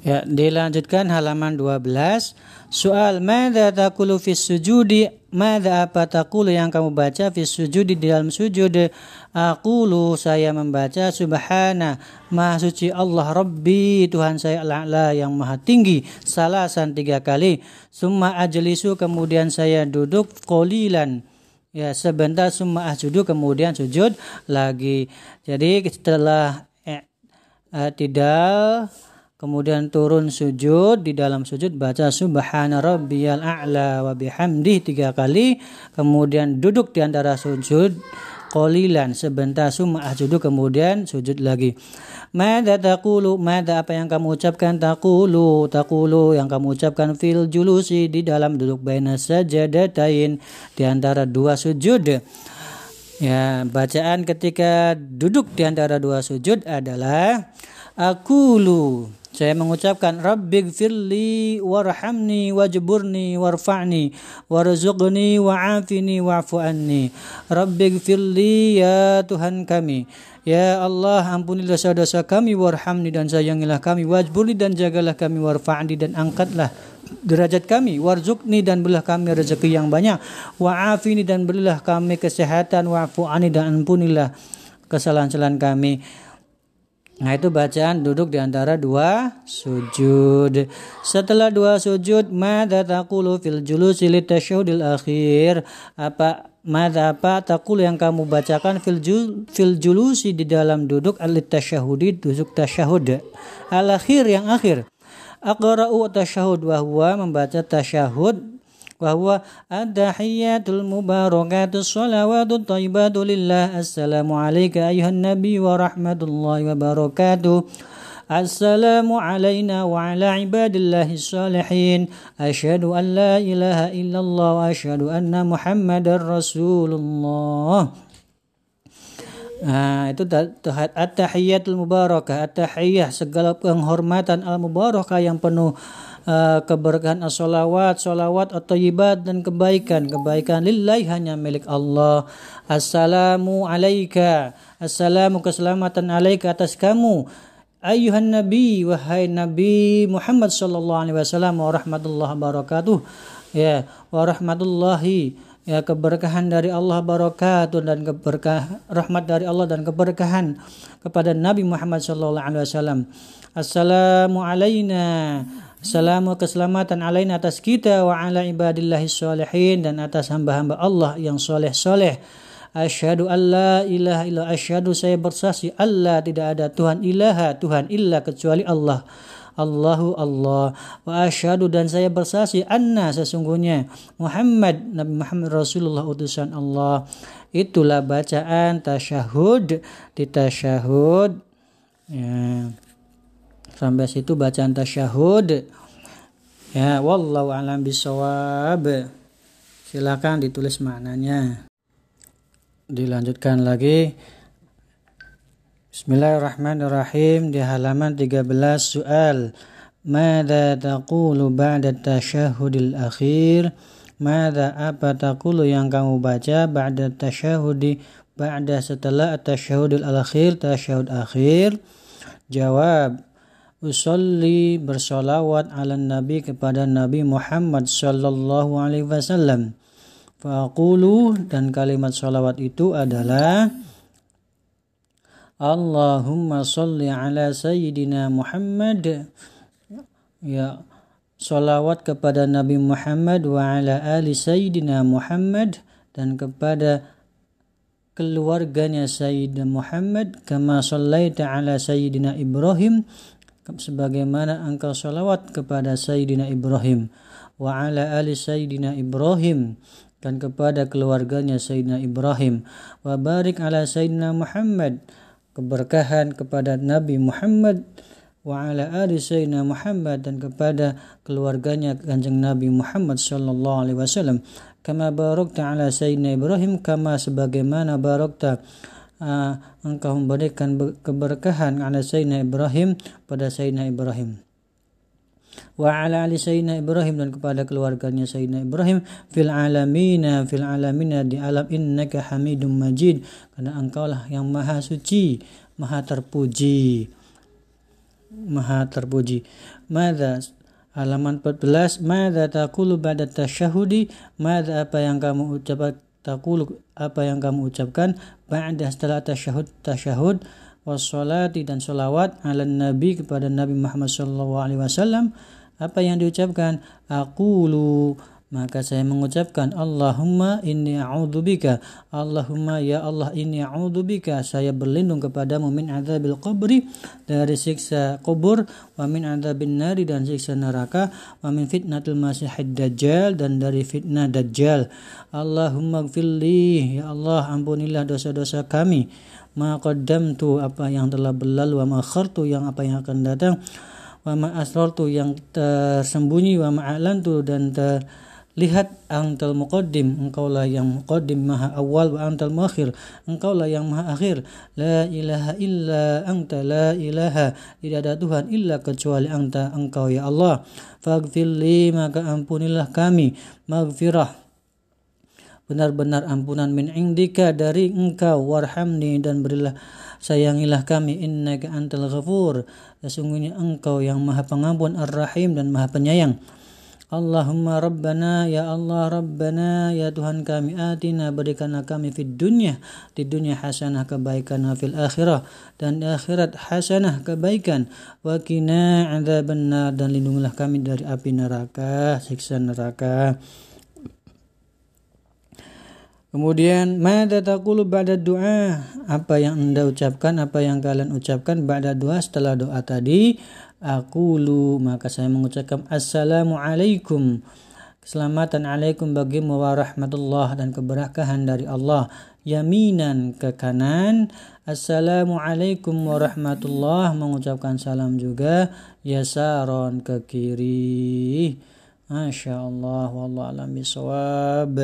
Ya, dilanjutkan halaman 12. Soal Mada takulu fis sujudi? Mada apa takulu yang kamu baca fis sujudi di dalam sujud? Aqulu saya membaca Subhana Maha suci Allah Rabbi Tuhan saya Allah yang maha tinggi Salasan tiga kali. Summa ajlisu kemudian saya duduk Kolilan Ya sebentar summa ahjudu kemudian sujud lagi. Jadi setelah eh, eh, tidak kemudian turun sujud di dalam sujud baca subhana rabbiyal a'la wa bihamdih tiga kali. Kemudian duduk di antara sujud qalilan sebentar summa ahjudu kemudian sujud lagi. Mada taqulu Mada apa yang kamu ucapkan? Taqulu taqulu yang kamu ucapkan fil julusi di dalam duduk baina sajadatain di antara dua sujud. Ya, bacaan ketika duduk di antara dua sujud adalah akulu saya mengucapkan Rabbighfirli warhamni wajburni warfa'ni warzuqni wa'afini wa'fu anni. Rabbighfirli ya Tuhan kami. Ya Allah ampunilah dosa-dosa kami warhamni dan sayangilah kami wajburni dan jagalah kami warfa'ni dan angkatlah derajat kami warzukni dan berilah kami rezeki yang banyak wa'afini dan berilah kami kesehatan wa'fu anni dan ampunilah kesalahan-kesalahan kami Nah itu bacaan duduk di antara dua sujud. Setelah dua sujud, mada taqulu fil julusi litasyahudil akhir. Apa mada apa takul yang kamu bacakan fil, jul, fil julusi di dalam duduk al tasyahudi duduk tasyahud. Al akhir yang akhir. Aqra'u tasyahud wa huwa membaca tasyahud وهو التحيات المباركات. الصلوات الطيبات لله. السلام عليك أيها النبي ورحمة الله وبركاته. السلام علينا وعلى عباد الله الصالحين. أشهد أن لا إله إلا الله وأشهد أن محمد رسول الله. Nah, itu at-tahiyatul mubarakah, at-tahiyah segala penghormatan al-mubarakah yang penuh uh, keberkahan as-salawat, salawat atau ibadat dan kebaikan. Kebaikan lillahi hanya milik Allah. Assalamu alaika. Assalamu keselamatan alaika atas kamu. Ayuhan Nabi, wahai Nabi Muhammad sallallahu alaihi wasallam wa rahmatullahi wabarakatuh. Ya, wa rahmatullahi ya keberkahan dari Allah barakatuh dan keberkah rahmat dari Allah dan keberkahan kepada Nabi Muhammad sallallahu alaihi wasallam. Assalamu alaina Salamu keselamatan alaina atas kita wa ala ibadillahi salihin dan atas hamba-hamba Allah yang soleh-soleh. Asyhadu an la ilaha illa asyhadu saya bersaksi Allah tidak ada Tuhan ilaha Tuhan illa kecuali Allah. Allahu Allah wa asyhadu dan saya bersaksi anna sesungguhnya Muhammad Nabi Muhammad Rasulullah utusan Allah. Itulah bacaan tasyahud di tasyahud. Ya. Sampai situ bacaan tasyahud. Ya, wallahu alam bisawab. Silakan ditulis maknanya. Dilanjutkan lagi. Bismillahirrahmanirrahim di halaman 13 soal. Mada taqulu ba'da tasyahudil akhir? Mada apa taqulu yang kamu baca ba'da tasyahudi ba'da setelah tasyahudil akhir tasyahud akhir? Jawab usolli bersolawat ala nabi kepada Nabi Muhammad sallallahu alaihi wasallam. Faqulu dan kalimat salawat itu adalah Allahumma salli ala sayyidina Muhammad ya salawat kepada Nabi Muhammad wa ala ali sayyidina Muhammad dan kepada keluarganya Sayyidina Muhammad kama sallaita ala Sayyidina Ibrahim sebagaimana engkau salawat kepada Sayyidina Ibrahim wa ala ali Sayyidina Ibrahim dan kepada keluarganya Sayyidina Ibrahim. Wa barik ala Sayyidina Muhammad keberkahan kepada Nabi Muhammad. Wa ala ali Sayyidina Muhammad dan kepada keluarganya kanjeng Nabi Muhammad sallallahu alaihi wasallam. Kama barakta ala Sayyidina Ibrahim kama sebagaimana barakta uh, engkau memberikan keberkahan ala Sayyidina Ibrahim pada Sayyidina Ibrahim. Wa ala ali Sayyidina Ibrahim dan kepada keluarganya Sayyidina Ibrahim. Fil alamina fil alamina di alam innaka hamidum majid. Karena engkau lah yang maha suci maha terpuji. Maha terpuji. Mada halaman 14 Mada taqulu ba'da tasyahudi? Mada apa yang kamu ucapkan Taqulu apa yang kamu ucapkan Ba'da setelah tasyahud tasyahud Wassalati dan salawat ala nabi kepada Nabi Muhammad sallallahu alaihi wasallam apa yang diucapkan? Aqulu maka saya mengucapkan Allahumma inni a'udzubika Allahumma ya Allah inni a'udzubika saya berlindung kepadamu min adzabil qabri dari siksa kubur wa min adzabin nari dan siksa neraka wa min fitnatul masihid dajjal dan dari fitnah dajjal. Allahumma gfirli ya Allah ampunilah dosa-dosa kami. Ma qaddamtu apa yang telah berlalu wa ma khartu yang apa yang akan datang. Wa ma asrartu yang tersembunyi wa ma dan ter Lihat antal muqaddim, engkaulah yang muqaddim maha awal wa antal muakhir, engkaulah yang maha akhir. La ilaha illa anta, la ilaha, tidak ada Tuhan illa kecuali anta, engkau ya Allah. Faghfirli, maka ampunilah kami, maghfirah, benar-benar ampunan min indika dari engkau. Warhamni dan berilah sayangilah kami. Innaka antal ghafur. Sesungguhnya engkau yang maha pengampun ar-rahim dan maha penyayang Allahumma Rabbana ya Allah Rabbana ya Tuhan kami atina berikanlah kami di dunia di dunia hasanah kebaikan fil akhirah dan di akhirat hasanah kebaikan wa qina dan lindungilah kami dari api neraka siksa neraka Kemudian mada taqulu ba'da doa? Apa yang Anda ucapkan, apa yang kalian ucapkan ba'da doa setelah doa tadi? Aqulu maka saya mengucapkan assalamualaikum keselamatan alaikum bagimu warahmatullah dan keberkahan dari Allah. Yaminan ke kanan assalamualaikum warahmatullah mengucapkan salam juga yasaron ke kiri. Masya Allah wallahu alam bisawab